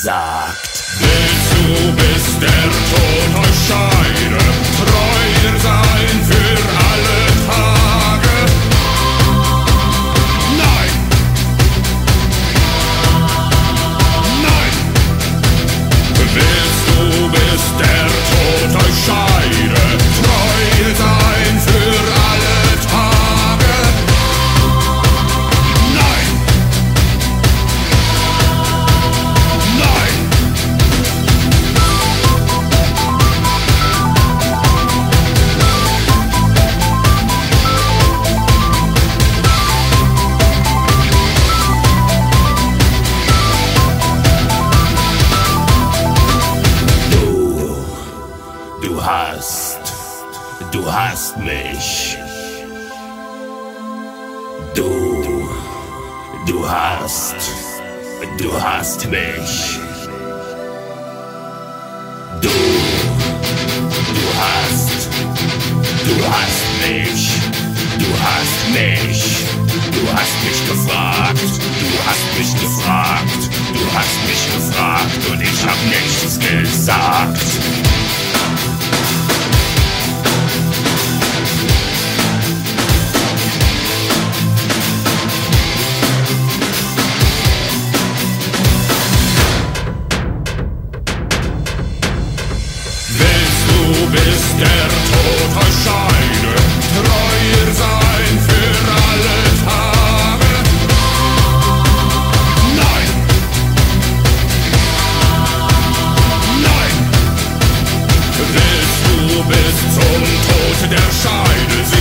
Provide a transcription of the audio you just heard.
gesagt. Willst du, bis der Tod euch scheide, Du hast, du hast mich. Du, du hast, du hast mich. Du, du hast, du hast mich. Du hast mich. Du hast mich gefragt. Du hast mich gefragt. Du hast mich gefragt und ich hab nichts gesagt. bis der Tod euch treu sein für alle Tage. Nein! Nein! Willst du bis zum Tod der Scheide